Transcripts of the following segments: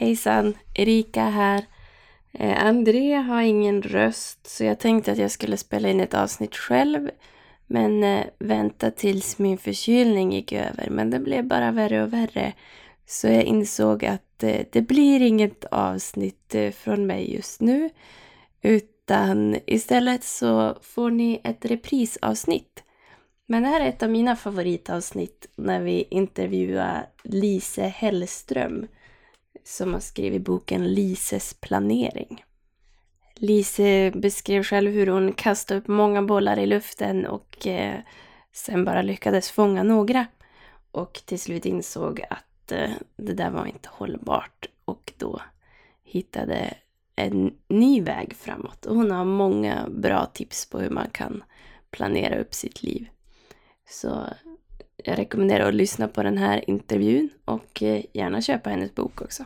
Hejsan, Erika här. Eh, André har ingen röst så jag tänkte att jag skulle spela in ett avsnitt själv. Men eh, vänta tills min förkylning gick över. Men det blev bara värre och värre. Så jag insåg att eh, det blir inget avsnitt eh, från mig just nu. Utan istället så får ni ett reprisavsnitt. Men det här är ett av mina favoritavsnitt när vi intervjuar Lise Hellström som har skrivit boken Lises planering. Lise beskrev själv hur hon kastade upp många bollar i luften och eh, sen bara lyckades fånga några. Och till slut insåg att eh, det där var inte hållbart och då hittade en ny väg framåt. Och hon har många bra tips på hur man kan planera upp sitt liv. Så jag rekommenderar att lyssna på den här intervjun och eh, gärna köpa hennes bok också.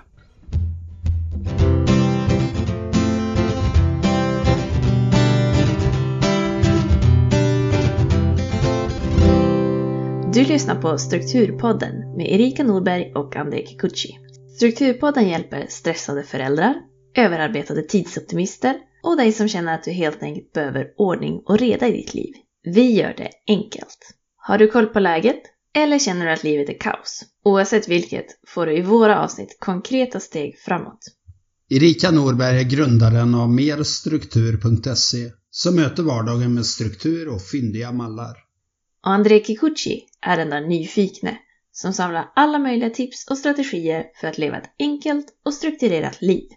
Du lyssnar på Strukturpodden med Erika Norberg och André Kikuchi. Strukturpodden hjälper stressade föräldrar, överarbetade tidsoptimister och dig som känner att du helt enkelt behöver ordning och reda i ditt liv. Vi gör det enkelt. Har du koll på läget? Eller känner du att livet är kaos? Oavsett vilket får du i våra avsnitt konkreta steg framåt. Erika Norberg är grundaren av merstruktur.se som möter vardagen med struktur och fyndiga mallar. Och André Kikuchi är den där nyfikne som samlar alla möjliga tips och strategier för att leva ett enkelt och strukturerat liv.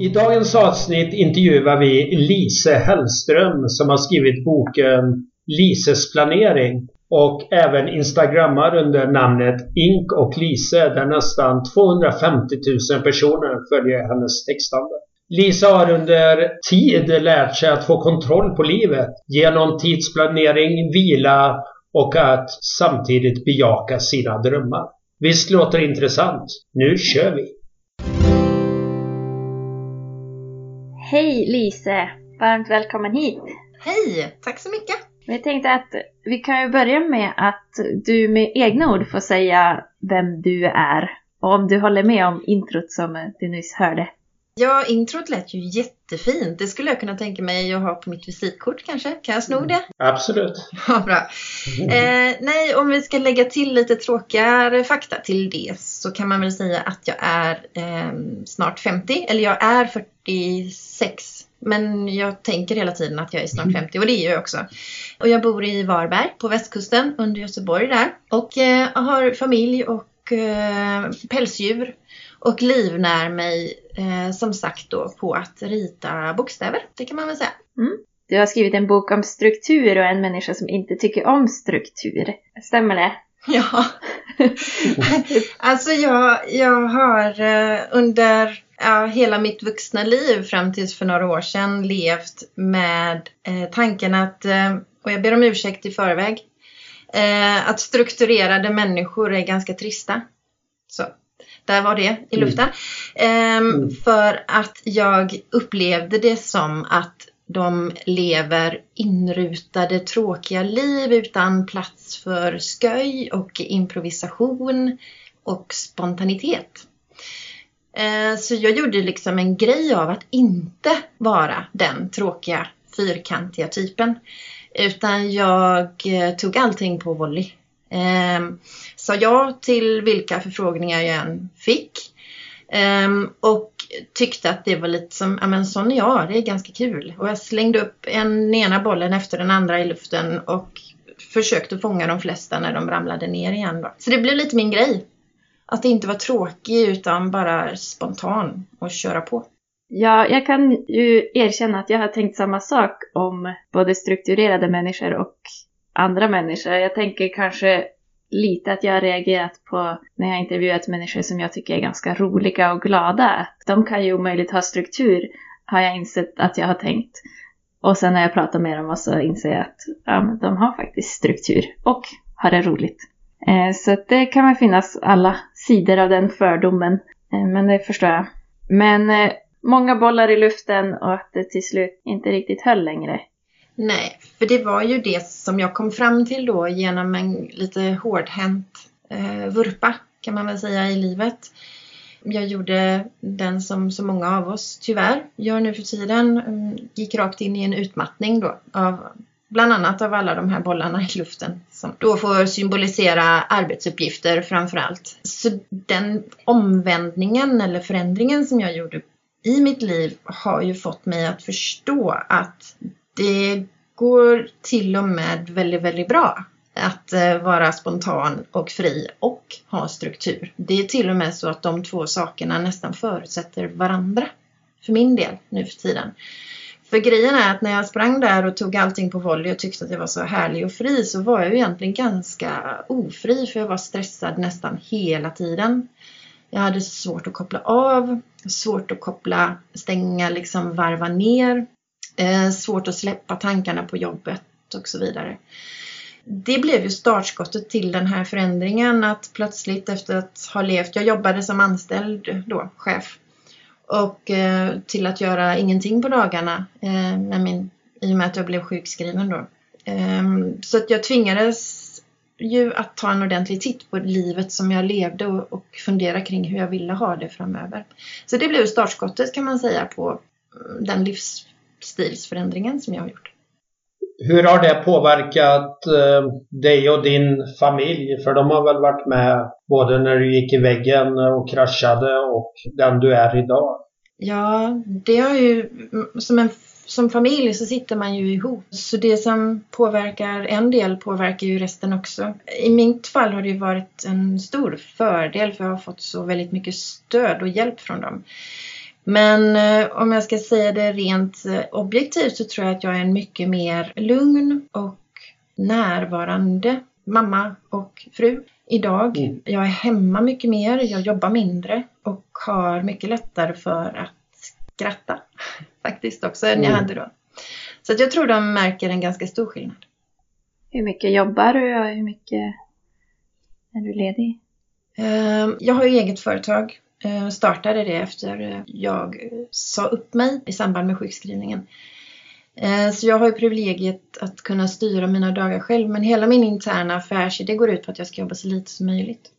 I dagens avsnitt intervjuar vi Lise Hellström som har skrivit boken Lises planering och även instagrammar under namnet Ink och Lise där nästan 250 000 personer följer hennes textande. Lisa har under tid lärt sig att få kontroll på livet genom tidsplanering, vila och att samtidigt bejaka sina drömmar. Visst låter det intressant? Nu kör vi! Hej Lise! Varmt välkommen hit! Hej! Tack så mycket! Jag tänkte att vi kan ju börja med att du med egna ord får säga vem du är. Och om du håller med om introt som du nyss hörde. Ja, introt lät ju jättefint. Det skulle jag kunna tänka mig att ha på mitt visitkort kanske. Kan jag sno det? Absolut. Ja, bra. Eh, nej, om vi ska lägga till lite tråkigare fakta till det så kan man väl säga att jag är eh, snart 50. Eller jag är 46. Men jag tänker hela tiden att jag är snart 50 och det är jag också. Och jag bor i Varberg på västkusten under Göteborg där. Och eh, har familj och eh, pälsdjur och livnär mig eh, som sagt då på att rita bokstäver. Det kan man väl säga. Mm. Du har skrivit en bok om struktur och en människa som inte tycker om struktur. Stämmer det? Ja. alltså jag, jag har eh, under ja, hela mitt vuxna liv fram tills för några år sedan levt med eh, tanken att, eh, och jag ber om ursäkt i förväg, eh, att strukturerade människor är ganska trista. Så, där var det i luften. Mm. Mm. För att jag upplevde det som att de lever inrutade tråkiga liv utan plats för sköj och improvisation och spontanitet. Eh, så jag gjorde liksom en grej av att inte vara den tråkiga fyrkantiga typen. Utan jag eh, tog allting på volley. Sa ja till vilka förfrågningar jag än fick. Um, och tyckte att det var lite som, ja men sån är jag, det är ganska kul. Och jag slängde upp en ena bollen efter den andra i luften och försökte fånga de flesta när de ramlade ner igen. Då. Så det blev lite min grej. Att inte vara tråkig utan bara spontan och köra på. Ja, jag kan ju erkänna att jag har tänkt samma sak om både strukturerade människor och andra människor. Jag tänker kanske lite att jag har reagerat på när jag intervjuat människor som jag tycker är ganska roliga och glada. De kan ju omöjligt ha struktur, har jag insett att jag har tänkt. Och sen när jag pratar med dem och så inser jag att ja, de har faktiskt struktur och har det roligt. Eh, så det kan väl finnas alla sidor av den fördomen. Eh, men det förstår jag. Men eh, många bollar i luften och att det till slut inte riktigt höll längre. Nej, för det var ju det som jag kom fram till då genom en lite hårdhänt eh, vurpa kan man väl säga i livet. Jag gjorde den som så många av oss tyvärr gör nu för tiden. Mm, gick rakt in i en utmattning då av bland annat av alla de här bollarna i luften som då får symbolisera arbetsuppgifter framför allt. Så den omvändningen eller förändringen som jag gjorde i mitt liv har ju fått mig att förstå att det går till och med väldigt, väldigt bra att eh, vara spontan och fri och ha struktur. Det är till och med så att de två sakerna nästan förutsätter varandra. För min del nu för tiden. För grejen är att när jag sprang där och tog allting på volley och tyckte att jag var så härlig och fri så var jag egentligen ganska ofri för jag var stressad nästan hela tiden. Jag hade svårt att koppla av, svårt att koppla, stänga, liksom varva ner. Eh, svårt att släppa tankarna på jobbet och så vidare. Det blev ju startskottet till den här förändringen att plötsligt efter att ha levt, jag jobbade som anställd då, chef och eh, till att göra ingenting på dagarna eh, med min, i och med att jag blev sjukskriven då. Eh, så att jag tvingades ju att ta en ordentlig titt på livet som jag levde och, och fundera kring hur jag ville ha det framöver. Så det blev startskottet kan man säga på mm, den den livsstilsförändringen som jag har gjort. Hur har det påverkat eh, dig och din familj? För de har väl varit med både när du gick i väggen och kraschade och den du är idag? Ja, det har ju som en som familj så sitter man ju ihop. Så det som påverkar en del påverkar ju resten också. I mitt fall har det ju varit en stor fördel för jag har fått så väldigt mycket stöd och hjälp från dem. Men eh, om jag ska säga det rent eh, objektivt så tror jag att jag är en mycket mer lugn och närvarande mamma och fru idag. Mm. Jag är hemma mycket mer, jag jobbar mindre och har mycket lättare för att skratta faktiskt också än jag mm. hade då. Så att jag tror de märker en ganska stor skillnad. Hur mycket jobbar du och hur mycket är du ledig? Ehm, jag har ju eget företag. Eh, startade det efter eh, jag eh, sa upp mig i samband med sjukskrivningen. Så jag har ju privilegiet att kunna styra mina dagar själv men hela min interna affärsidé går ut på att jag ska jobba så lite som möjligt.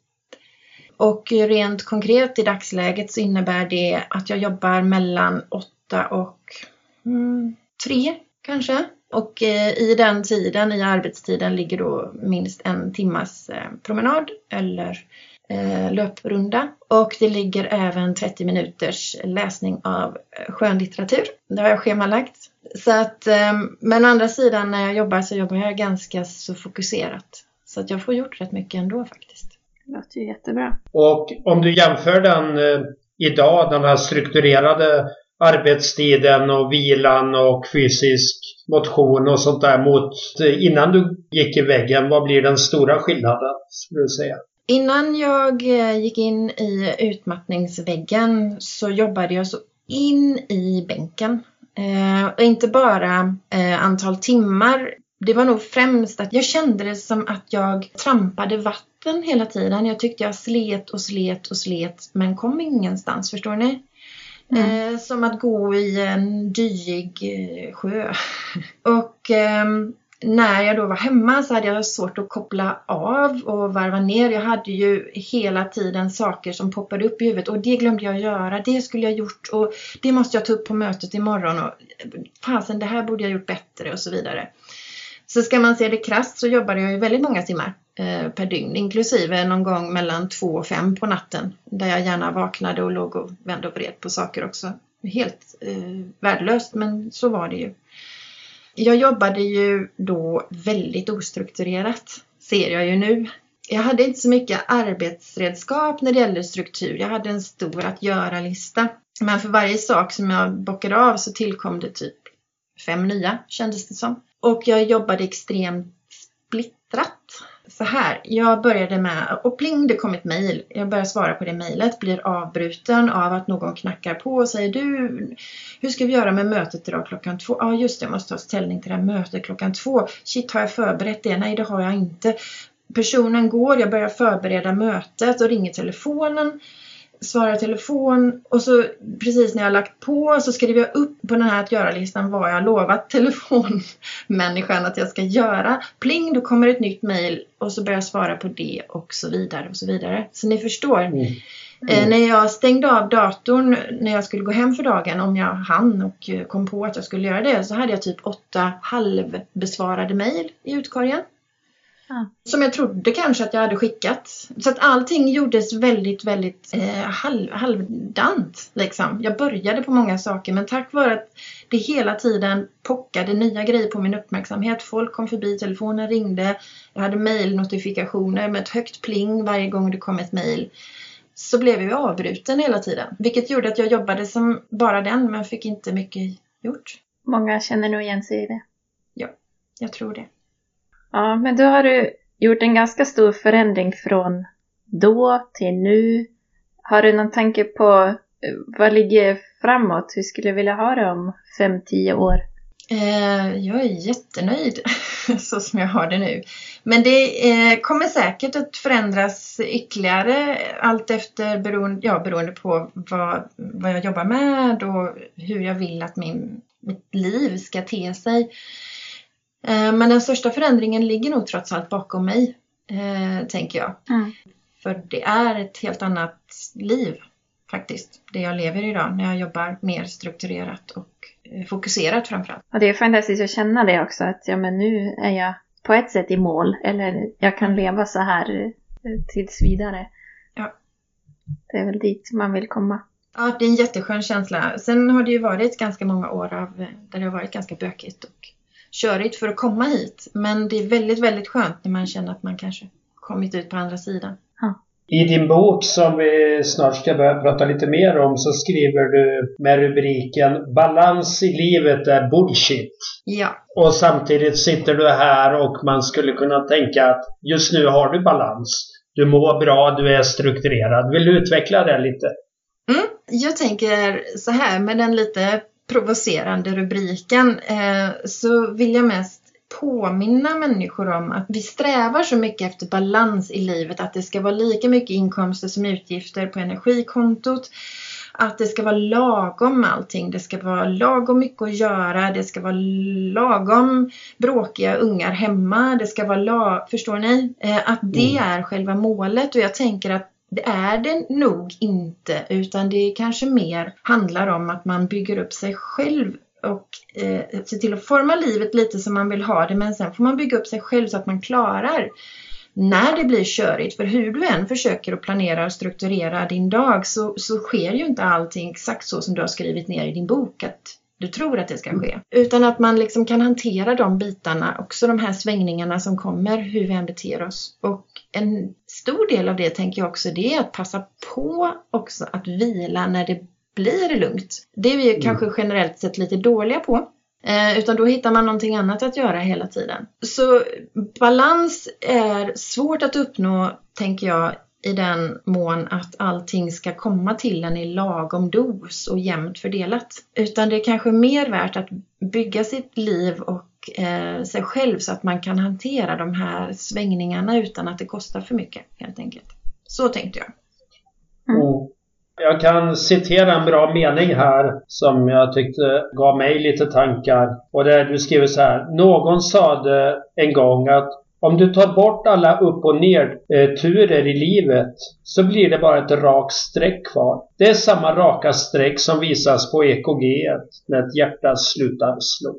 Och rent konkret i dagsläget så innebär det att jag jobbar mellan 8 och mm, 3 kanske. Och i den tiden, i arbetstiden, ligger då minst en timmas promenad eller eh, löprunda. Och det ligger även 30 minuters läsning av skönlitteratur. Det har jag schemalagt. Så att, men å andra sidan när jag jobbar så jobbar jag ganska så fokuserat. Så att jag får gjort rätt mycket ändå faktiskt. Det låter ju jättebra. Och om du jämför den eh, idag, den här strukturerade arbetstiden och vilan och fysisk motion och sånt där mot eh, innan du gick i väggen. Vad blir den stora skillnaden skulle du säga? Innan jag eh, gick in i utmattningsväggen så jobbade jag så in i bänken. Eh, och inte bara eh, antal timmar. Det var nog främst att jag kände det som att jag trampade vatten hela tiden. Jag tyckte jag slet och slet och slet men kom ingenstans, förstår ni? Mm. Eh, som att gå i en dyig eh, sjö. och eh, när jag då var hemma så hade jag svårt att koppla av och varva ner. Jag hade ju hela tiden saker som poppade upp i huvudet och det glömde jag göra. Det skulle jag gjort och det måste jag ta upp på mötet imorgon och fasen det här borde jag gjort bättre och så vidare. Så ska man se det krasst så jobbade jag ju väldigt många timmar eh, per dygn, inklusive någon gång mellan två och fem på natten. Där jag gärna vaknade och låg och vände och vred på saker också. Helt eh, värdelöst, men så var det ju. Jag jobbade ju då väldigt ostrukturerat, ser jag ju nu. Jag hade inte så mycket arbetsredskap när det gällde struktur. Jag hade en stor att göra-lista. Men för varje sak som jag bockade av så tillkom det typ fem nya, kändes det som. Och jag jobbade extremt splittrat. Så här, jag började med, och pling det kom ett mejl. Jag börjar svara på det mejlet, blir avbruten av att någon knackar på och säger du, hur ska vi göra med mötet idag klockan två? Ja ah, just det, jag måste ta ställning till det här mötet klockan två. Shit, har jag förberett det? Nej, det har jag inte. Personen går, jag börjar förbereda mötet och ringer telefonen. svarar telefon och så precis när jag lagt på så skriver jag upp på den här att göra-listan vad jag lovat telefonmänniskan att jag ska göra. Pling, då kommer ett nytt mail och så börjar jag svara på det och så vidare och så vidare. Så ni förstår. Mm. Eh, när jag stängde av datorn när jag skulle gå hem för dagen, om jag hann och eh, kom på att jag skulle göra det, så hade jag typ åtta halvbesvarade mejl i utkorgen. Ja. Som jag trodde kanske att jag hade skickat. Så att allting gjordes väldigt, väldigt eh, halv, halvdant. Liksom. Jag började på många saker men tack vare att det hela tiden pockade nya grejer på min uppmärksamhet. Folk kom förbi, telefonen ringde. Jag hade mejlnotifikationer med ett högt pling varje gång det kom ett mejl så blev jag avbruten hela tiden. Vilket gjorde att jag jobbade som bara den men fick inte mycket gjort. Många känner nog igen sig i det. Jag tror det. Ja, men då har du gjort en ganska stor förändring från då till nu. Har du någon tanke på eh, vad ligger framåt? Hur skulle du vilja ha det om 5-10 år? Eh, jag är jättenöjd så som jag har det nu. Men det eh, kommer säkert att förändras ytterligare allt efter beroende, ja, beroende på vad, vad jag jobbar med och hur jag vill att min, mitt liv ska te sig. Eh, men den största förändringen ligger nog trots allt bakom mig, eh, tänker jag. Mm. För det är ett helt annat liv faktiskt, det jag lever idag när jag jobbar mer strukturerat och eh, fokuserat framförallt. Och det är fantastiskt att känna det också, att ja, men nu är jag på ett sätt i mål, eller jag kan leva så här tills vidare. Ja. Det är väl dit man vill komma. Ja, det är en jätteskön känsla. Sen har det ju varit ganska många år av, där det har varit ganska bökigt och körigt för att komma hit. Men det är väldigt, väldigt skönt när man känner att man kanske kommit ut på andra sidan. I din bok som vi snart ska börja prata lite mer om så skriver du med rubriken Balans i livet är bullshit. Ja, Och samtidigt sitter du här och man skulle kunna tänka att just nu har du balans. Du mår bra, du är strukturerad. Vill du utveckla det lite? Mm, jag tänker så här med den lite provocerande rubriken eh, så vill jag mest påminna människor om att vi strävar så mycket efter balans i livet att det ska vara lika mycket inkomster som utgifter på energikontot. Att det ska vara lagom allting. Det ska vara lagom mycket att göra. Det ska vara lagom bråkiga ungar hemma. Det ska vara lag... Förstår ni? Eh, att det är själva målet och jag tänker att det är det nog inte utan det kanske mer handlar om att man bygger upp sig själv och eh, ser till att forma livet lite som man vill ha det men sen får man bygga upp sig själv så att man klarar när det blir körigt. För hur du än försöker att planera och strukturera din dag så, så sker ju inte allting exakt så som du har skrivit ner i din bok att du tror att det ska ske. Utan att man liksom kan hantera de bitarna, också de här svängningarna som kommer, hur vi än beter oss. Och en stor del av det tänker jag också, det är att passa på också att vila när det blir lugnt. Det är vi ju kanske generellt sett lite dåliga på. Eh, utan då hittar man någonting annat att göra hela tiden. Så balans är svårt att uppnå, tänker jag, i den mån att allting ska komma till en i lagom dos och jämnt fördelat. Utan det är kanske mer värt att bygga sitt liv och eh, sig själv så att man kan hantera de här svängningarna utan att det kostar för mycket helt enkelt. Så tänkte jag. Mm. Jag kan citera en bra mening här som jag tyckte gav mig lite tankar. Och det är du skriver så här. Någon sade en gång att om du tar bort alla upp och ner eh, turer i livet så blir det bara ett rakt streck kvar. Det är samma raka streck som visas på EKG när ett hjärta slutar slå.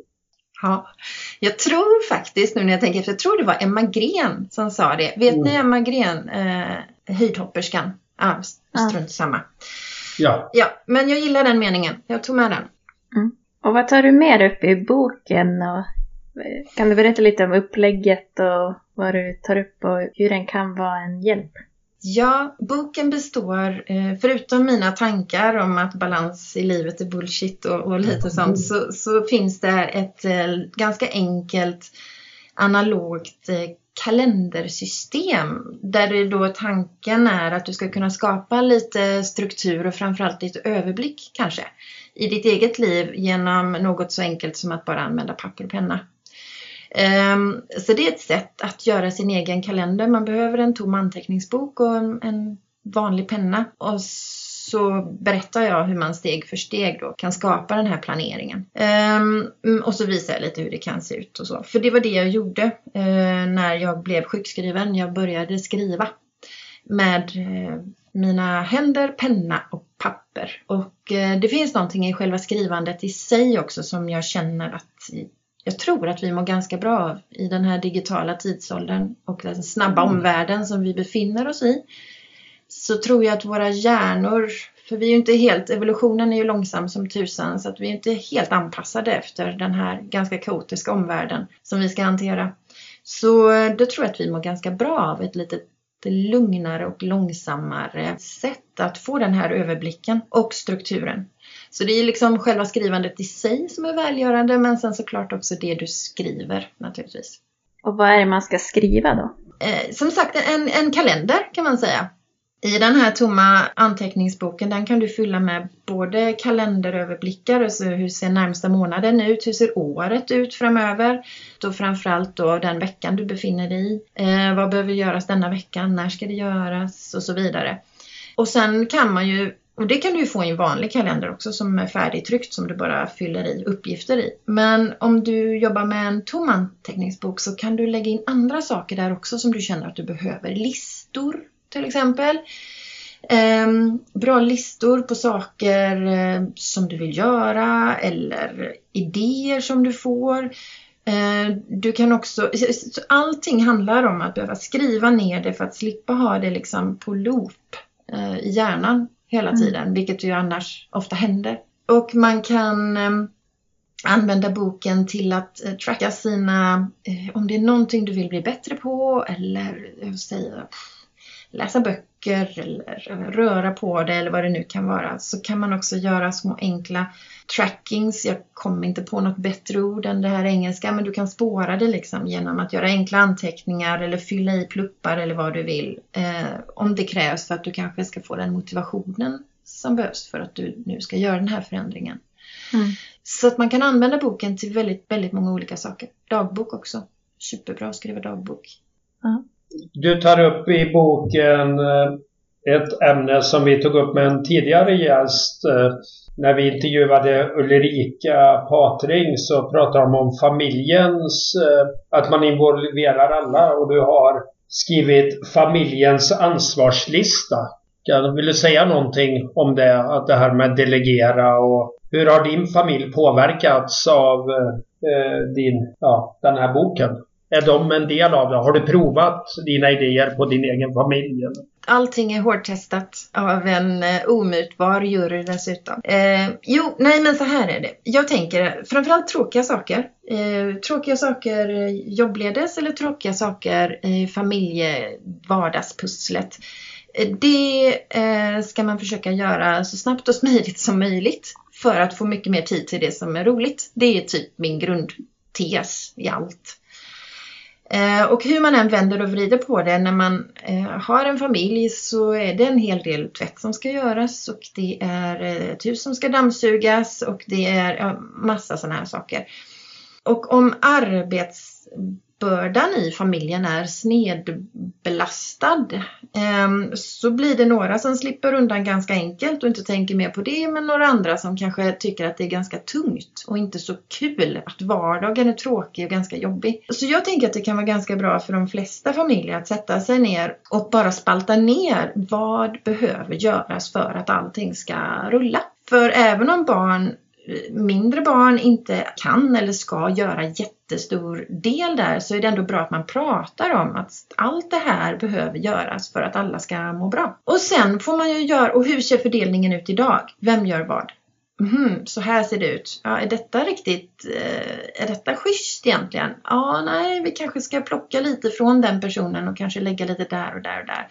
Ja, jag tror faktiskt nu när jag tänker efter, jag tror det var Emma Gren som sa det. Vet Mm. ni Emma Gren, eh, höjdhopperskan? Ah, strunt samma. Ja. Ja, men jag gillar den meningen. Jag tog med den. Och vad tar du mer upp i boken? Och, eh, kan du berätta lite om upplägget och vad du tar upp och hur den kan vara en hjälp? Ja, boken består, eh, förutom mina tankar om att balans i livet är bullshit och, och lite sånt, så, så finns det ett eh, ganska enkelt analogt eh, kalendersystem där det då tanken är att du ska kunna skapa lite struktur och framförallt lite överblick kanske i ditt eget liv genom något så enkelt som att bara använda papper och penna. Ehm, så det är ett sätt att göra sin egen kalender. Man behöver en tom anteckningsbok och en- vanlig penna. Och så berättar jag hur man steg för steg då kan skapa den här planeringen. Ehm, mm, och så visar jag lite hur det kan se ut och så. För det var det jag gjorde eh, när jag blev sjukskriven. Jag började skriva med eh, mina händer, penna och papper. Och eh, det finns någonting i själva skrivandet i sig också som jag känner att jag tror att vi mår ganska bra av i den här digitala tidsåldern och den snabba mm. omvärlden som vi befinner oss i. Så tror jag att våra hjärnor, för vi är ju inte helt, evolutionen är ju långsam som tusan så att vi är inte helt anpassade efter den här ganska kaotiska omvärlden som vi ska hantera. Så eh, då tror jag att vi mår ganska bra av ett lite lugnare och långsammare sätt att få den här överblicken och strukturen. Så det är liksom själva skrivandet i sig som är välgörande men sen såklart också det du skriver naturligtvis. Och vad är det man ska skriva då? Eh, som sagt en, en kalender kan man säga. I den här tomma anteckningsboken den kan du fylla med både kalenderöverblickar, alltså hur ser närmsta månaden ut, hur ser året ut framöver, då framförallt då den veckan du befinner dig i, eh, vad behöver göras denna veckan, när ska det göras och så vidare. Och sen kan man ju och det kan du få i en vanlig kalender också som är färdigtryckt som du bara fyller i uppgifter i. Men om du jobbar med en tom anteckningsbok så kan du lägga in andra saker där också som du känner att du behöver. Listor till exempel. Eh, bra listor på saker eh, som du vill göra eller idéer som du får. Eh, du kan också, allting handlar om att behöva skriva ner det för att slippa ha det liksom på loop eh, i hjärnan hela mm. tiden, mm. vilket ju annars ofta händer. Och man kan eh, använda boken till att tracka sina, om det är någonting du vill bli bättre på eller säger, läsa böcker eller röra på det eller vad det nu kan vara så kan man också göra små enkla trackings. Jag kommer inte på något bättre ord än det här engelska men du kan spåra det liksom genom att göra enkla anteckningar eller fylla i pluppar eller vad du vill. Eh, om det krävs för att du kanske ska få den motivationen som behövs för att du nu ska göra den här förändringen. Mm. Så att man kan använda boken till väldigt, väldigt många olika saker. Dagbok också. Superbra att skriva dagbok. Mm. Du tar upp i boken eh, ett ämne som vi tog upp med en tidigare gäst. Eh, när vi intervjuade Ulrika Patring så pratade de om familjens, eh, att man involverar alla och du har skrivit familjens ansvarslista. Vill du säga någonting om det? Att det här med delegera och hur har din familj påverkats av din, ja, den här boken? Är de en del av det? Har du provat dina idéer på din egen familj? Allting är hårdtestat av en eh, omutbar jury dessutom. Eh, jo, nej men så här är det. Jag tänker framförallt tråkiga saker. Eh, tråkiga saker jobbledes eller tråkiga saker i familjevardagspusslet. Eh, det eh, ska man försöka göra så snabbt och smidigt som möjligt för att få mycket mer tid till det som är roligt. Det är typ min grundtes i allt. Eh, och hur man än vänder och vrider på det, när man eh, har en familj så är det en hel del tvätt som ska göras och det är ett hus som ska dammsugas och det är massa sådana här saker. Och om arbets arbetsbördan i familjen är snedbelastad ehm, så blir det några som slipper undan ganska enkelt och inte tänker mer på det men några andra som kanske tycker att det är ganska tungt och inte så kul att vardagen är tråkig och ganska jobbig. Så jag tänker att det kan vara ganska bra för de flesta familjer att sätta sig ner och bara spalta ner vad behöver göras för att allting ska rulla. För även om barn mindre barn inte kan eller ska göra jättestor del där så är det ändå bra att man pratar om att allt det här behöver göras för att alla ska må bra. Och sen får man ju göra, och hur ser fördelningen ut idag? Vem gör vad? Mm, så här ser det ut. Ja, är detta riktigt, eh, är detta schysst egentligen? Ja, nej, vi kanske ska plocka lite från den personen och kanske lägga lite där och där och där.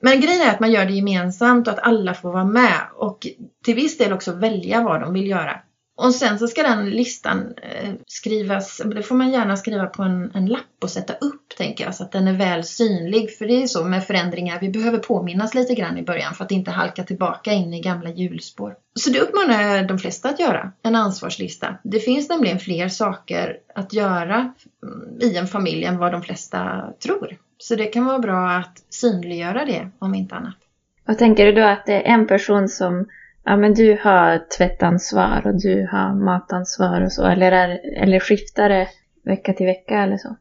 Men grejen är att man gör det gemensamt och att alla får vara med och till viss del också välja vad de vill göra. Och sen så ska den listan eh, skrivas, det får man gärna skriva på en, en lapp och sätta upp tänker jag så att den är väl synlig. För det är så med förändringar, vi behöver påminnas lite grann i början för att inte halka tillbaka in i gamla hjulspår. Så det uppmanar jag de flesta att göra, en ansvarslista. Det finns nämligen fler saker att göra mm, i en familj än vad de flesta tror. Så det kan vara bra att synliggöra det om inte annat. Vad tänker du då att det är en person som, ja men du har tvättansvar och du har matansvar och så, eller, är, eller skiftar det vecka till vecka eller så?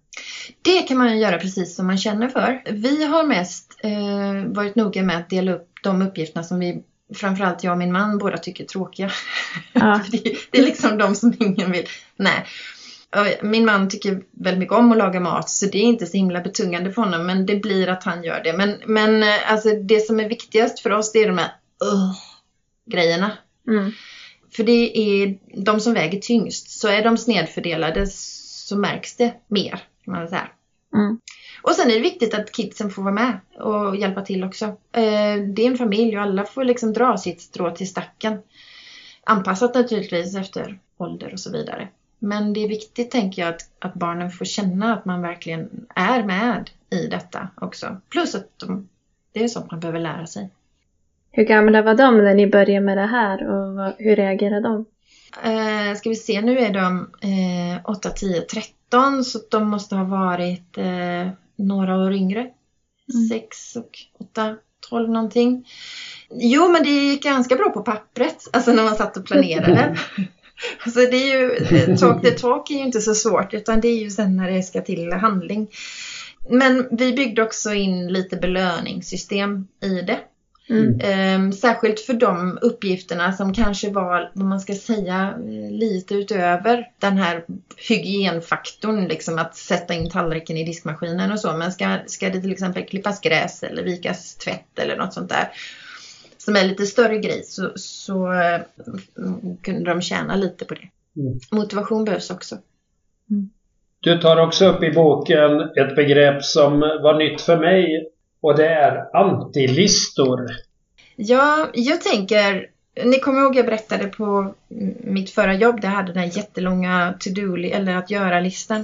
Det kan man ju göra precis som man känner för. Vi har mest eh, varit noga med att dela upp de uppgifterna som vi framförallt jag och min man båda tycker är tråkiga. Ja. det, det är liksom de som ingen vill. Nej. Min man tycker väldigt mycket om att laga mat så det är inte så himla betungande för honom men det blir att han gör det. Men, men eh, alltså, det som är viktigast för oss det är de här uh, grejerna. Mm. För det är de som väger tyngst. Så är de snedfördelade så märks det mer kan man säga. Mm. Och sen är det viktigt att kidsen får vara med och hjälpa till också. Eh, det är en familj och alla får liksom dra sitt strå till stacken. Anpassat naturligtvis efter ålder och så vidare. Men det är viktigt tänker jag att, att barnen får känna att man verkligen är med i detta också. Plus att de, det är sånt man behöver lära sig. Hur gamla var de när ni började med det här och vad, hur reagerade de? Eh, ska vi se, nu är de eh, 8, 10, 13 så de måste ha varit eh, några år yngre. Mm. 6 och 8, 12 någonting. Jo, men det gick ganska bra på pappret, alltså när man satt och planerade. Alltså det är ju, talk the talk är ju inte så svårt utan det är ju sen när det ska till handling. Men vi byggde också in lite belöningssystem i det. Mm. Ehm, särskilt för de uppgifterna som kanske var, vad man ska säga, eh, lite utöver den här hygienfaktorn, liksom att sätta in tallriken i diskmaskinen och så. Men ska, ska det till exempel klippas gräs eller vikas tvätt eller något sånt där som är lite större grej så, så eh, kunde de tjäna lite på det. Mm. Motivation behövs också. Du tar också upp i boken ett begrepp som var nytt för mig och det är antilistor. Ja, jag tänker, ni kommer ihåg jag berättade på mitt förra jobb, där jag hade den här jättelånga to-do, eller att göra-listan.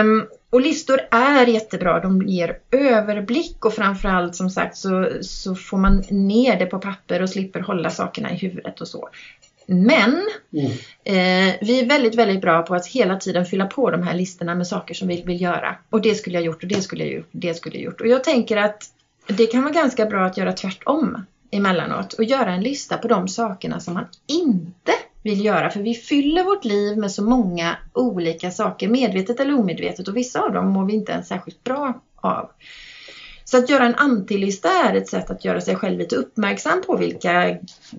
Um, och listor är jättebra, de ger överblick och framförallt som sagt så, så får man ner det på papper och slipper hålla sakerna i huvudet och så. Men Mm. Eh, vi är väldigt, väldigt bra på att hela tiden fylla på de här listorna med saker som vi vill göra. Och det skulle jag gjort och det skulle jag gjort och det skulle jag gjort. Och jag tänker att det kan vara ganska bra att göra tvärtom emellanåt och göra en lista på de sakerna som man inte vill göra. För vi fyller vårt liv med så många olika saker, medvetet eller omedvetet och vissa av dem mår vi inte ens särskilt bra av. Så att göra en antilista är ett sätt att göra sig själv lite uppmärksam på vilka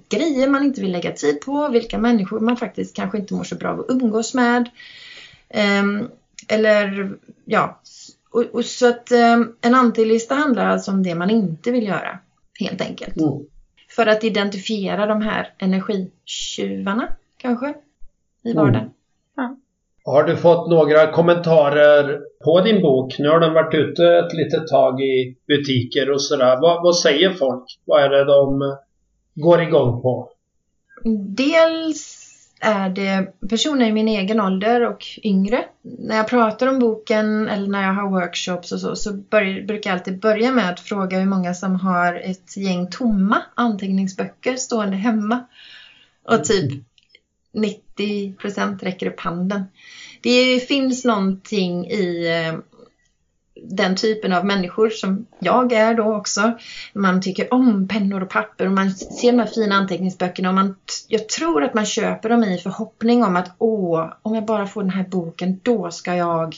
grejer man inte vill lägga tid på, vilka människor man faktiskt kanske inte mår så bra av att umgås med. Ehm, eller ja, och, och så att ehm, en antilista handlar alltså om det man inte vill göra, helt enkelt. Mm. För att identifiera de här energitjuvarna, kanske, i Mm. vardagen. Har du fått några kommentarer på din bok? Nu har den varit ute ett litet tag i butiker och sådär. Vad, vad säger folk? Vad är det de går igång på? Dels är det personer i min egen ålder och yngre. När jag pratar om boken eller när jag har workshops och så, så bör, brukar jag alltid börja med att fråga hur många som har ett gäng tomma anteckningsböcker stående hemma. Och typ 90% räcker upp handen. Det finns någonting i eh, den typen av människor som jag är då också. Man tycker om pennor och papper och man ser de här fina anteckningsböckerna och man, jag tror att man köper dem i förhoppning om att åh, om jag bara får den här boken då ska jag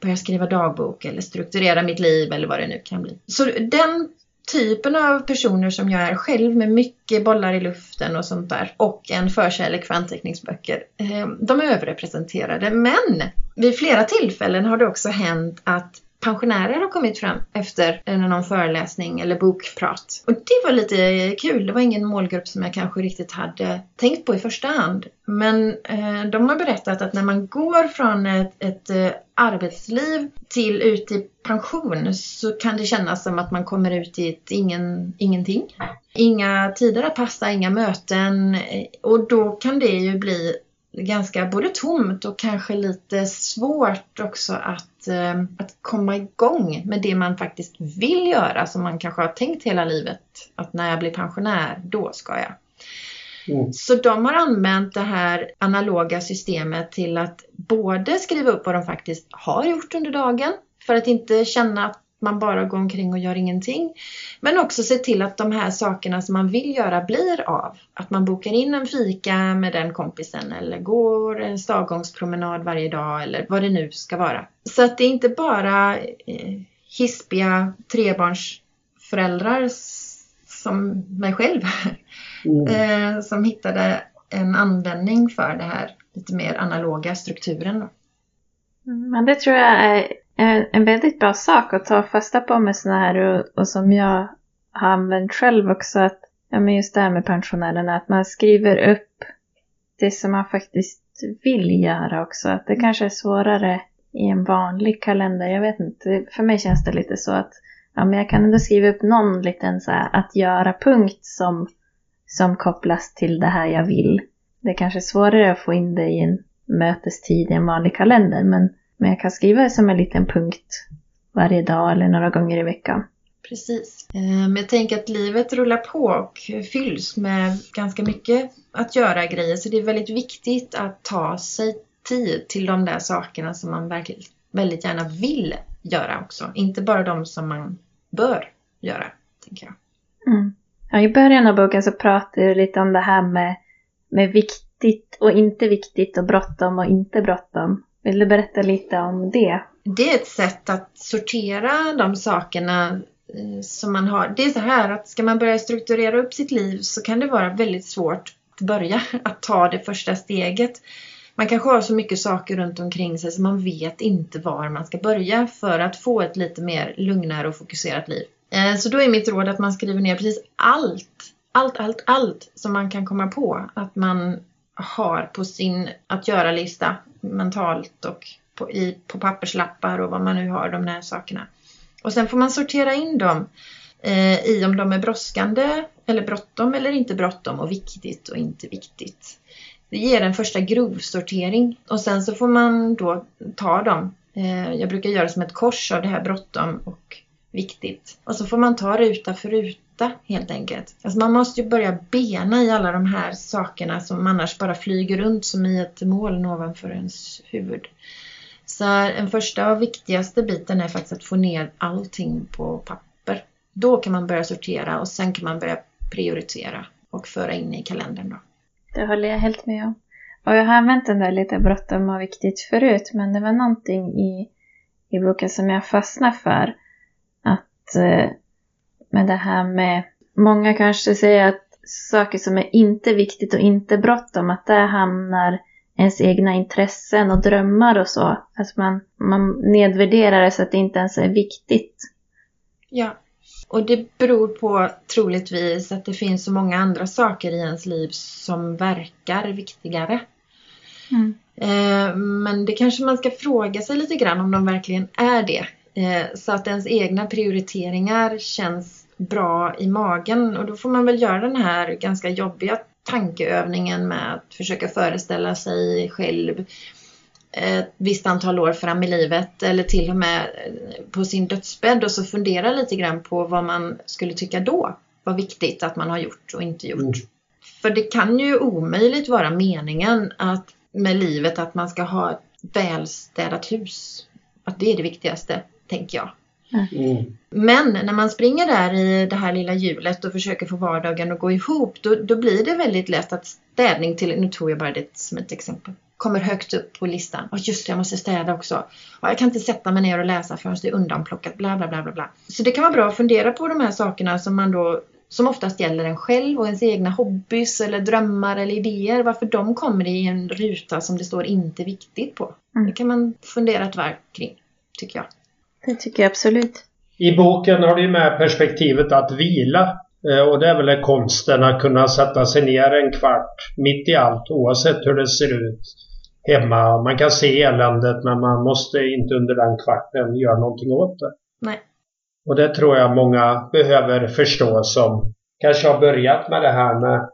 börja skriva dagbok eller strukturera mitt liv eller vad det nu kan bli. Så den typen av personer som jag är själv med mycket bollar i luften och sånt där och en förkärlek för anteckningsböcker, eh, de är överrepresenterade. Men vid flera tillfällen har det också hänt att pensionärer har kommit fram efter eh, någon föreläsning eller bokprat. Och det var lite eh, kul. Det var ingen målgrupp som jag kanske riktigt hade tänkt på i första hand. Men eh, de har berättat att när man går från ett, ett eh, arbetsliv till ut i pension så kan det kännas som att man kommer ut i ett ingen, ingenting. Inga tider att passa, inga möten eh, och då kan det ju bli ganska både tomt och kanske lite svårt också att, eh, att komma igång med det man faktiskt vill göra som man kanske har tänkt hela livet att när jag blir pensionär, då ska jag. Mm. Så de har använt det här analoga systemet till att både skriva upp vad de faktiskt har gjort under dagen för att inte känna att man bara går omkring och gör ingenting. Men också se till att de här sakerna som man vill göra blir av. Att man bokar in en fika med den kompisen eller går en stavgångspromenad varje dag eller vad det nu ska vara. Så att det är inte bara eh, hispiga trebarnsföräldrar som mig själv mm. eh, som hittade en användning för det här lite mer analoga strukturen. Då. Mm, men det tror jag är en väldigt bra sak att ta fasta på med sådana här och, och, som jag har använt själv också. Att, ja, men just det här med pensionärerna, att man skriver upp det som man faktiskt vill göra också. Att det kanske är svårare i en vanlig kalender. Jag vet inte, för mig känns det lite så att ja, men jag kan ändå skriva upp någon liten så här, att göra-punkt som, som kopplas till det här jag vill. Det är kanske svårare att få in det i en mötestid i en vanlig kalender, men, men jag kan skriva det som en liten punkt varje dag eller några gånger i veckan. Precis. Men jag tänker att livet rullar på och fylls med ganska mycket att göra grejer, så det är väldigt viktigt att ta sig tid till de där sakerna som man verkligen väldigt gärna vill göra också. Inte bara de som man bör göra, tänker jag. Mm. Ja, I början av boken så pratar du lite om det här med, med viktigt och inte viktigt och bråttom och inte bråttom. Vill du berätta lite om det? Det är ett sätt att sortera de sakerna eh, som man har. Det är så här att ska man börja strukturera upp sitt liv så kan det vara väldigt svårt att börja att ta det första steget. Man kanske har så mycket saker runt omkring sig så man vet inte var man ska börja för att få ett lite mer lugnare och fokuserat liv. Eh, så då är mitt råd att man skriver ner precis allt, allt, allt, allt som man kan komma på att man har på sin att göra-lista mentalt och på, i, på papperslappar och vad man nu har, de där sakerna. Och sen får man sortera in dem eh, i om de är brådskande eller bråttom eller inte bråttom och viktigt och inte viktigt. Det ger en första grovsortering och sen så får man då ta dem. Eh, jag brukar göra som ett kors av det här bråttom och viktigt. Och så får man ta ruta för ruta helt enkelt. Alltså man måste ju börja bena i alla de här sakerna som annars bara flyger runt som i ett moln ovanför ens huvud. Så den första och viktigaste biten är faktiskt att få ner allting på papper. Då kan man börja sortera och sen kan man börja prioritera och föra in i kalendern då. Det håller jag helt med om. Och jag har använt den där lite bråttom och viktigt förut, men det var någonting i, i boken som jag fastnade för. Att eh, med det här med, många kanske säger att saker som är inte viktigt och inte bråttom, att där hamnar ens egna intressen och drömmar och så. Att man, man nedvärderar det så att det inte ens är viktigt. Ja, och det beror på troligtvis att det finns så många andra saker i ens liv som verkar viktigare. Mm. Eh, men det kanske man ska fråga sig lite grann om de verkligen är det. Eh, så att ens egna prioriteringar känns bra i magen och då får man väl göra den här ganska jobbiga tankeövningen med att försöka föreställa sig själv ett visst antal år fram i livet eller till och med på sin dödsbädd och så fundera lite grann på vad man skulle tycka då var viktigt att man har gjort och inte gjort. Mm. För det kan ju omöjligt vara meningen att med livet att man ska ha ett välstädat hus. Att det är det viktigaste, tänker jag. Mm. Men när man springer där i det här lilla hjulet och försöker få vardagen att gå ihop, då, då blir det väldigt lätt att städning till, nu tog jag bara det som ett exempel, kommer högt upp på listan. Och just det, jag måste städa också. Och jag kan inte sätta mig ner och läsa förrän det är undanplockat. Bla, bla, bla, bla, bla. Så det kan vara bra att fundera på de här sakerna som man då som oftast gäller en själv och ens egna hobbys eller drömmar eller idéer. Varför de kommer i en ruta som det står inte viktigt på. Mm. Det kan man fundera ett varv kring, tycker jag. Det tycker jag absolut. I boken har du med perspektivet att vila. Eh, och det är väl konsten att kunna sätta sig ner en kvart mitt i allt oavsett hur det ser ut hemma. Man kan se eländet men man måste inte under den kvarten göra någonting åt det. Nej. Och det tror jag många behöver förstå som kanske har börjat med det här med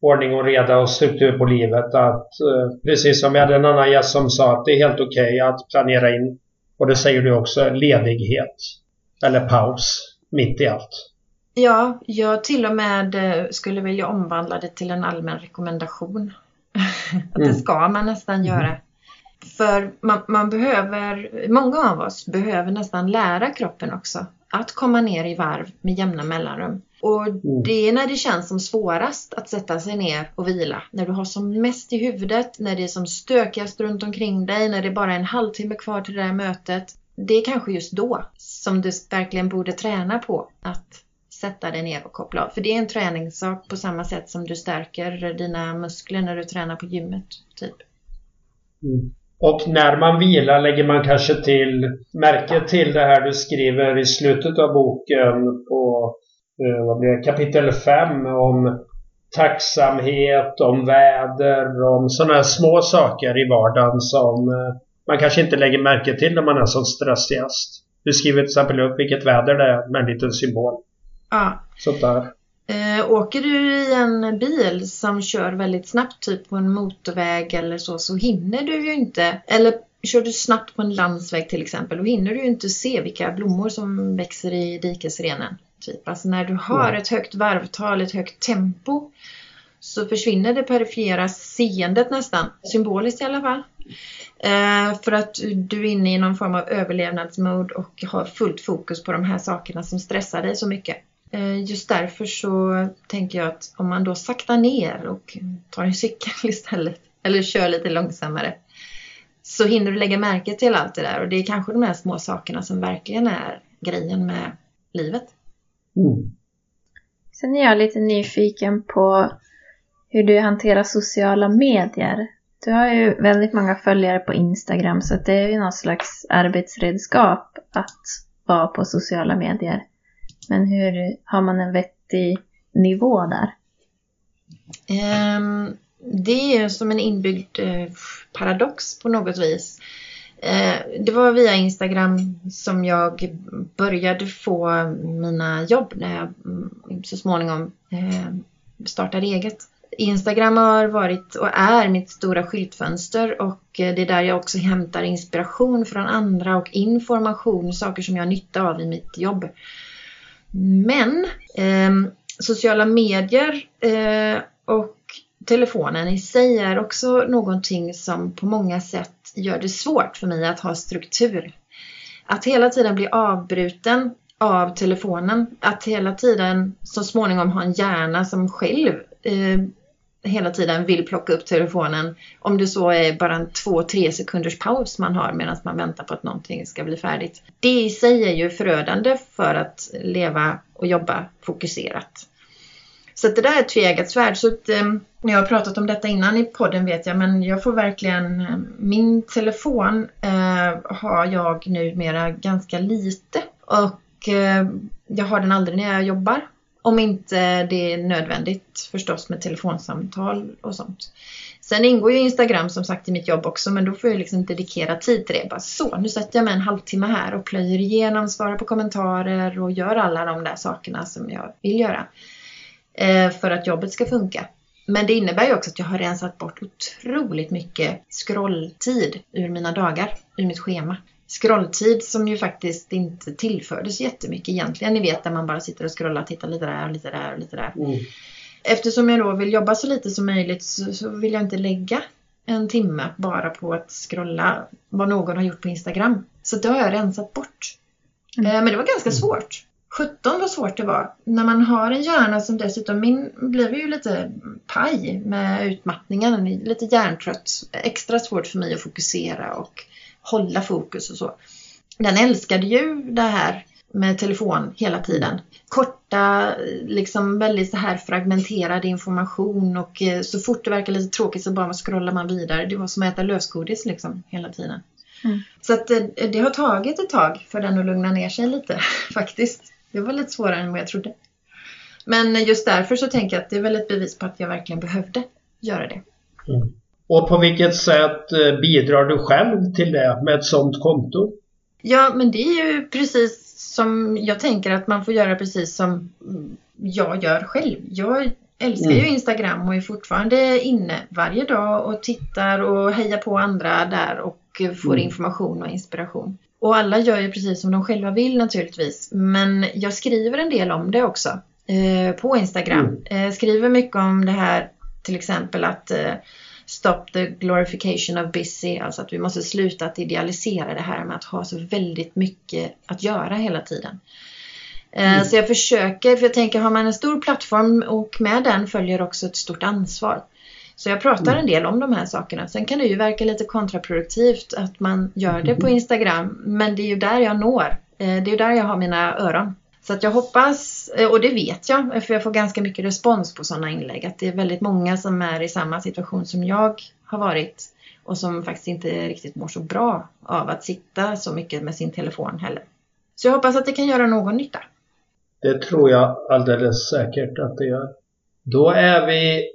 ordning och reda och struktur på livet. Att eh, precis som vi hade en annan gäst som sa att det är helt okej okay att planera in, och det säger du också, ledighet. Eller paus mitt i allt. Ja, jag till och med eh, skulle vilja omvandla det till en allmän rekommendation. att det mm. ska man nästan mm. göra. För man, man behöver, många av oss behöver nästan lära kroppen också att komma ner i varv med jämna mellanrum. Och det är när det känns som svårast att sätta sig ner och vila. När du har som mest i huvudet, när det är som stökigast runt omkring dig, när det är bara är en halvtimme kvar till det här mötet. Det är kanske just då som du verkligen borde träna på att sätta dig ner och koppla av. För det är en träningssak på samma sätt som du stärker dina muskler när du tränar på gymmet. Typ. Mm. Och när man vilar lägger man kanske till märke till det här du skriver i slutet av boken på vad blir det, kapitel 5 om tacksamhet, om väder, om sådana här små saker i vardagen som eh, man kanske inte lägger märke till när man är som stressigast. Du skriver till exempel upp vilket väder det är med en liten symbol. Ja. Sånt där. Eh, åker du i en bil som kör väldigt snabbt, typ på en motorväg eller så, så hinner du ju inte, eller kör du snabbt på en landsväg till exempel, då hinner du ju inte se vilka blommor som växer i dikesrenen. Typ. Alltså när du har ett högt varvtal, ett högt tempo, så försvinner det perifera seendet nästan, symboliskt i alla fall. Eh, för att du är inne i någon form av överlevnadsmode och har fullt fokus på de här sakerna som stressar dig så mycket. Eh, just därför så tänker jag att om man då saktar ner och tar en cykel istället, eller kör lite långsammare, så hinner du lägga märke till allt det där. Och det är kanske de här små sakerna som verkligen är grejen med livet. Mm. Sen är jag lite nyfiken på hur du hanterar sociala medier. Du har ju väldigt många följare på Instagram så det är ju någon slags arbetsredskap att vara på sociala medier. Men hur har man en vettig nivå där? Ehm, det är ju som en inbyggd eh, paradox på något vis. Eh, det var via Instagram som jag började få mina jobb när jag mm, så småningom eh, startade eget. Instagram har varit och är mitt stora skyltfönster och eh, det är där jag också hämtar inspiration från andra och information, saker som jag har nytta av i mitt jobb. Men eh, sociala medier eh, och telefonen i sig är också någonting som på många sätt gör det svårt för mig att ha struktur. Att hela tiden bli avbruten av telefonen, att hela tiden så småningom ha en hjärna som själv eh, hela tiden vill plocka upp telefonen. Om det så är bara en två, tre sekunders paus man har medan man väntar på att någonting ska bli färdigt. Det i sig är ju förödande för att leva och jobba fokuserat. Så det där är ett tveeggat svärd. Så att, eh, jag har pratat om detta innan i podden vet jag, men jag får verkligen... Ehm, min telefon eh, har jag numera ganska lite och eh, jag har den aldrig när jag jobbar. Om inte det är nödvändigt förstås med telefonsamtal och sånt. Sen ingår ju Instagram som sagt i mitt jobb också men då får jag liksom dedikera tid till det. Bara så, nu sätter jag mig en halvtimme här och plöjer igenom, svarar på kommentarer och gör alla de där sakerna som jag vill göra. Eh, för att jobbet ska funka. Men det innebär ju också att jag har rensat bort otroligt mycket scrolltid ur mina dagar, ur mitt schema. Scrolltid som ju faktiskt inte tillfördes jättemycket egentligen. Ni vet där man bara sitter och scrollar, tittar lite där och lite där och lite där. Mm. Eftersom jag då vill jobba så lite som möjligt så, så vill jag inte lägga en timme bara på att scrolla vad någon har gjort på Instagram. Så det har jag rensat bort. Mm. Eh, Men det var ganska svårt. 17 vad svårt det var. När man har en hjärna som dessutom, min blev ju lite paj med utmattningen, lite hjärntrött. Extra svårt för mig att fokusera och hålla fokus och så. Den älskade ju det här med telefon hela tiden. Korta, liksom väldigt så här fragmenterad information och eh, så fort det verkar lite tråkigt så bara scrollar man vidare. Det var som att äta lösgodis liksom hela tiden. Mm. Så att eh, det har tagit ett tag för den att lugna ner sig lite faktiskt. Det var lite svårare än vad jag trodde. Men just därför så tänker jag att det är väl ett bevis på att jag verkligen behövde göra det. Mm. Och på vilket sätt eh, bidrar du själv till det med ett sådant konto? Ja, men det är ju precis som jag tänker att man får göra precis som jag gör själv. Jag älskar ju Mm. Instagram och är fortfarande inne varje dag och tittar och hejar på andra där och får Mm. information och inspiration. Och alla gör ju precis som de själva vill naturligtvis. Men jag skriver en del om det också eh, på Instagram. Mm. Eh, skriver mycket om det här till exempel att eh, Stop the glorification of busy, alltså att vi måste sluta att idealisera det här med att ha så väldigt mycket att göra hela tiden. Eh, Mm. Så jag försöker, för jag tänker har man en stor plattform och med den följer också ett stort ansvar. Så jag pratar Mm. en del om de här sakerna. Sen kan det ju verka lite kontraproduktivt att man gör det på Mhm. Instagram. Men det är ju där jag når. Eh, Det är ju där jag har mina öron. Så att jag hoppas, eh, och det vet jag, för jag får ganska mycket respons på sådana inlägg, att det är väldigt många som är i samma situation som jag har varit och som faktiskt inte riktigt mår så bra av att sitta så mycket med sin telefon heller. Så jag hoppas att det kan göra någon nytta. Det tror jag alldeles säkert att det gör. Då är vi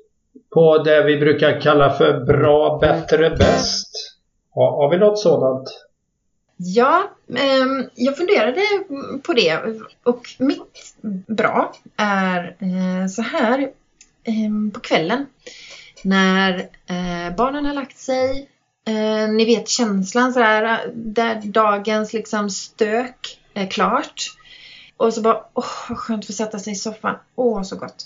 på det vi brukar kalla för bra, bättre, bäst. Har, har vi något sådant? Ja, eh, jag funderade på det och mitt bra är eh, så här eh, på kvällen när eh, barnen har lagt sig. Eh, ni vet känslan så här där dagens liksom stök är klart. Och så bara, åh vad skönt att få sätta sig i soffan. Åh så gott.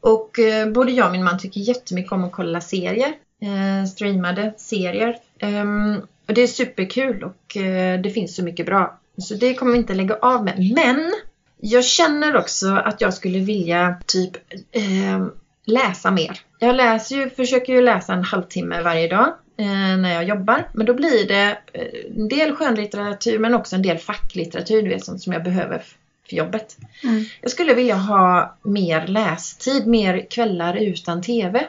Och eh, både jag och min man tycker jättemycket om att kolla serier. Eh, streamade serier. Ehm, och det är superkul och eh, det finns så mycket bra. Så det kommer vi inte lägga av med. Men jag känner också att jag skulle vilja typ ehm, läsa mer. Jag läser ju, försöker ju läsa en halvtimme varje dag eh, när jag jobbar. Men då blir det eh, en del skönlitteratur men också en del facklitteratur, du vet, sånt som jag behöver för jobbet. Mm. Jag skulle vilja ha mer lästid, mer kvällar utan TV.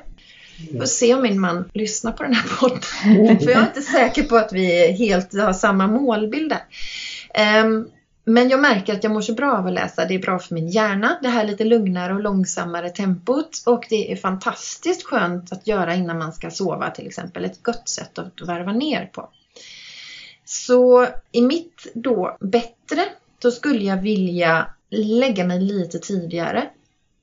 Får se om min man lyssnar på den här podden. För jag är inte säker på att vi helt har samma målbild där. Ehm, men jag märker att jag mår så bra av att läsa. Det är bra för min hjärna. Det här lite lugnare och långsammare tempot. Och det är fantastiskt skönt att göra innan man ska sova till exempel. Ett gott sätt att varva ner på. Så i mitt då bättre, då skulle jag vilja lägga mig lite tidigare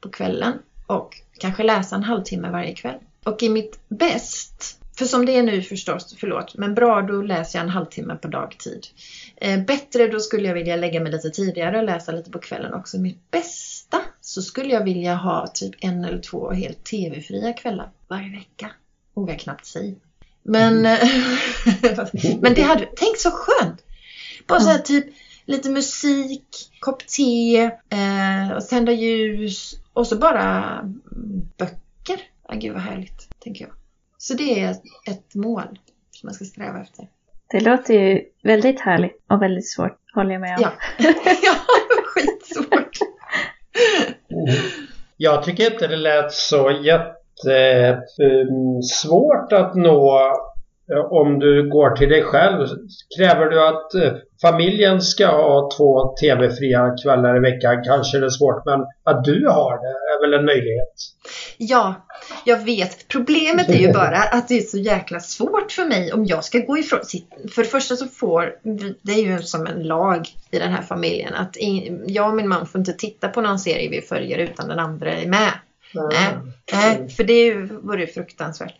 på kvällen och kanske läsa en halvtimme varje kväll. Och i mitt bäst, för som det är nu förstås, förlåt, men bra då läser jag en halvtimme på dagtid. Eh, bättre då skulle jag vilja lägga mig lite tidigare och läsa lite på kvällen också. Mitt bästa så skulle jag vilja ha typ en eller två helt tv-fria kvällar varje vecka. Vågar knappt säga. Men, men det hade, tänk så skönt! Bara så här typ lite musik, kopp te, eh, tända ljus och så bara böcker. Ah, gud vad härligt, tänker jag. Så det är ett mål som man ska sträva efter. Det låter ju väldigt härligt och väldigt svårt, håller jag med om. Ja, ja skitsvårt. Jag tycker inte det lät så jättesvårt att nå eh, om du går till dig själv. Kräver du att eh, familjen ska ha två tv-fria kvällar i veckan kanske det är svårt men att du har det är väl en möjlighet. Ja, jag vet. Problemet är ju bara att det är så jäkla svårt för mig om jag ska gå ifrån. För det första så får, det är ju som en lag i den här familjen att jag och min man får inte titta på någon serie vi följer utan den andra är med. Nej, nej för det vore ju fruktansvärt.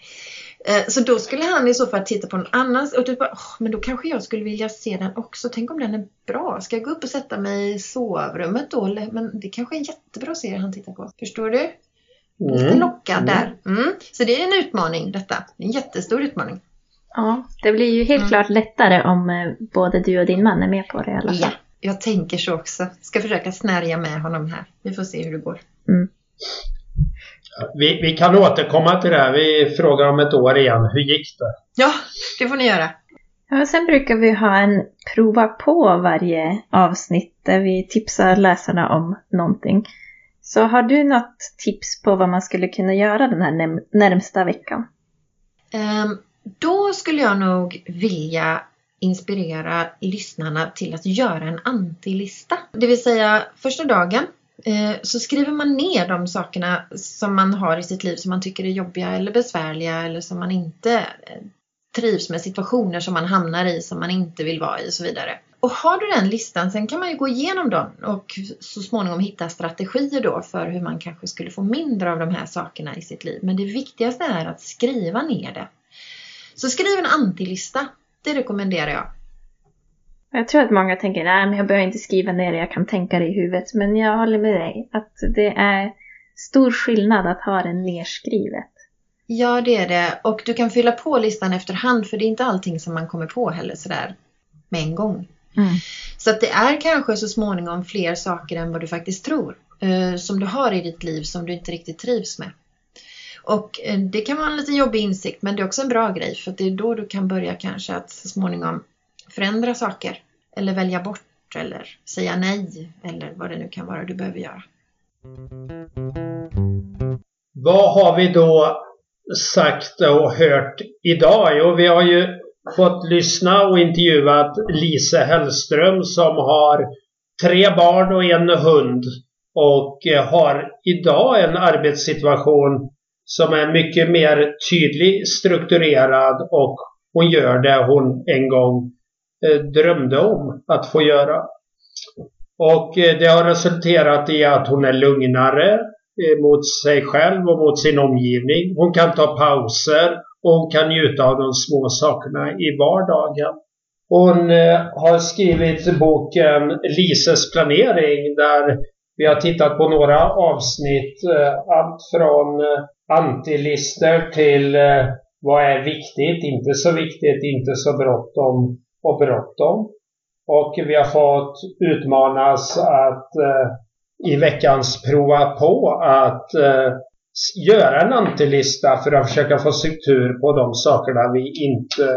Eh, Så då skulle han i så fall titta på någon annan och du bara, "Åh, men då kanske jag skulle vilja se den också. Tänk om den är bra. Ska jag gå upp och sätta mig i sovrummet då? Men det kanske är en jättebra serie han tittar på. Förstår du? Lite Mm. lockad där. Mm. Så det är en utmaning detta. En jättestor utmaning. Ja, det blir ju helt Mm. klart lättare om eh, både du och din man är med på det i alla fall. Ja, jag tänker så också. Ska försöka snärja med honom här. Vi får se hur det går. Vi, vi kan återkomma till det här. Vi frågar om ett år igen. Hur gick det? Ja, det får ni göra. Ja, sen brukar vi ha en prova på varje avsnitt där vi tipsar läsarna om någonting. Så har du något tips på vad man skulle kunna göra den här närmsta veckan? Ehm, då skulle jag nog vilja inspirera lyssnarna till att göra en antilista. Det vill säga första dagen Eh, så skriver man ner de sakerna som man har i sitt liv som man tycker är jobbiga eller besvärliga eller som man inte eh, trivs med situationer som man hamnar i som man inte vill vara i och så vidare. Och har du den listan, sen kan man ju gå igenom dem och så småningom hitta strategier då för hur man kanske skulle få mindre av de här sakerna i sitt liv. Men det viktigaste är att skriva ner det. Så skriv en antilista. Det rekommenderar jag. Jag tror att många tänker, nej men jag behöver inte skriva ner det, jag kan tänka det i huvudet. Men jag håller med dig att det är stor skillnad att ha det nerskrivet. Ja, det är det. Och du kan fylla på listan efterhand för det är inte allting som man kommer på heller sådär med en gång. Mm. Så att det är kanske så småningom fler saker än vad du faktiskt tror. Eh, som du har i ditt liv som du inte riktigt trivs med. Och eh, det kan vara en lite jobbig insikt men det är också en bra grej för det är då du kan börja kanske att så småningom förändra saker. Eller välja bort eller säga nej eller vad det nu kan vara du behöver göra. Vad har vi då sagt och hört idag? Jo, vi har ju fått lyssna och intervjuat Lise Hellström som har tre barn och en hund och eh, har idag en arbetssituation som är mycket mer tydlig, strukturerad och hon gör det hon en gång Eh, drömde om att få göra. Och eh, det har resulterat i att hon är lugnare eh, mot sig själv och mot sin omgivning. Hon kan ta pauser och hon kan njuta av de små sakerna i vardagen. Hon har skrivit boken Lises planering där vi har tittat på några avsnitt. Allt från antilister till vad är viktigt, inte så viktigt, inte så bråttom och bråttom. Och vi har fått utmanas att eh, i veckans prova på att eh, göra en antilista för att försöka få struktur på de sakerna vi inte,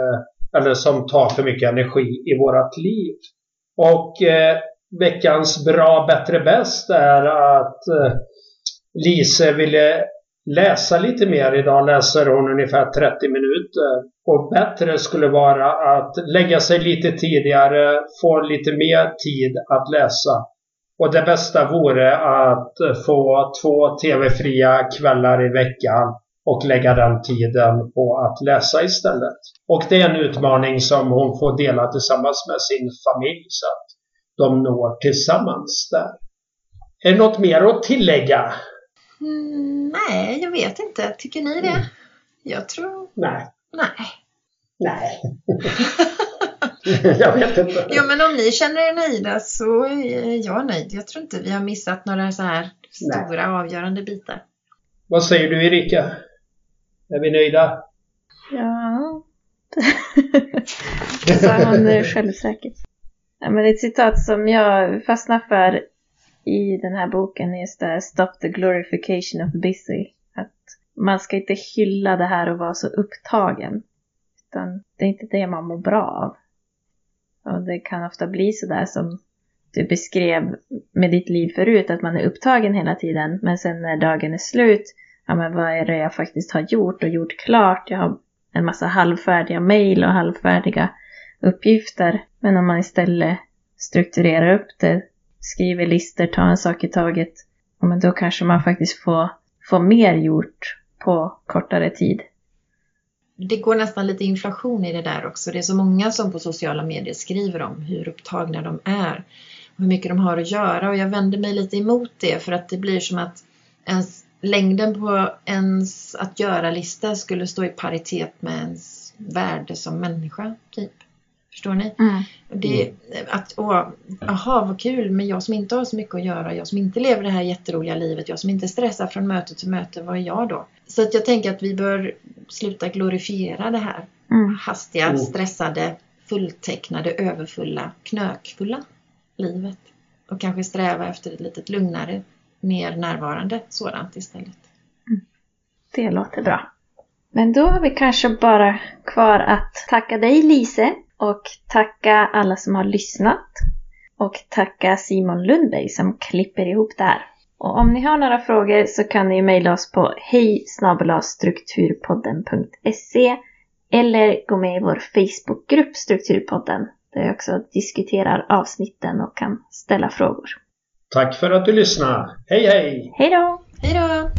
eller som tar för mycket energi i vårat liv. Och eh, veckans bra, bättre, bäst är att eh, Lise ville läsa lite mer. Idag läser hon ungefär 30 minuter. Och bättre skulle vara att lägga sig lite tidigare, få lite mer tid att läsa. Och det bästa vore att få två tv-fria kvällar i veckan och lägga den tiden på att läsa istället. Och det är en utmaning som hon får dela tillsammans med sin familj så att de når tillsammans där. Är det något mer att tillägga? Mm, nej, jag vet inte. Tycker ni det? Mm. Jag tror... Nej. Nej. Nej. jag vet inte. Jo, men om ni känner er nöjda så är jag nöjd. Jag tror inte vi har missat några så här stora avgörande bitar. Vad säger du Erika? Är vi nöjda? Ja. Det sa han självsäkert. Ja, men ett citat som jag fastnar för i den här boken är just det här Stop the glorification of busy. Att man ska inte hylla det här och vara så upptagen. Utan det är inte det man mår bra av. Och det kan ofta bli så där som du beskrev med ditt liv förut, att man är upptagen hela tiden. Men sen när dagen är slut, ja men vad är det jag faktiskt har gjort och gjort klart? Jag har en massa halvfärdiga mejl och halvfärdiga uppgifter. Men om man istället strukturerar upp det, skriver listor, tar en sak i taget, ja men då kanske man faktiskt får, får mer gjort på kortare tid. Det går nästan lite inflation i det där också. Det är så många som på sociala medier skriver om hur upptagna de är. Och hur mycket de har att göra och jag vänder mig lite emot det för att det blir som att ens, längden på ens att göra-lista skulle stå i paritet med ens värde som människa. Typ. Förstår ni? Mm. Det, att, åh, aha, vad kul, men jag som inte har så mycket att göra, jag som inte lever det här jätteroliga livet, jag som inte stressar från möte till möte, vad är jag då? Så att jag tänker att vi bör sluta glorifiera det här Mm. hastiga, Mm. stressade, fulltecknade, överfulla, knökfulla livet. Och kanske sträva efter ett lite lugnare, mer närvarande sådant istället. Det låter bra. Men då har vi kanske bara kvar att tacka dig Lise och tacka alla som har lyssnat. Och tacka Simon Lundberg som klipper ihop det här. Och om ni har några frågor så kan ni mejla oss på hej strukturpodden.se eller gå med i vår Facebookgrupp Strukturpodden där jag också diskuterar avsnitten och kan ställa frågor. Tack för att du lyssnade. Hej hej! Hej då! Hej då!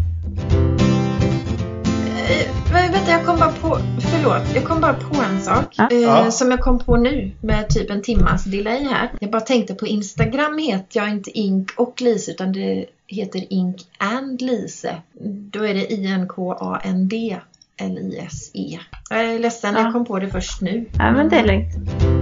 Eh, men vänta, jag kom bara på, förlåt, jag kom bara på en sak. Ja. Eh, Ja. Som jag kom på nu med typ en timmas delay här. Jag bara tänkte på Instagram heter jag inte Ink och Lise utan det heter Ink and Lise. Då är det I-N-K-A-N-D L-I-S-E. Jag är ledsen, Ja. jag kom på det först nu. Ja men det är lugnt.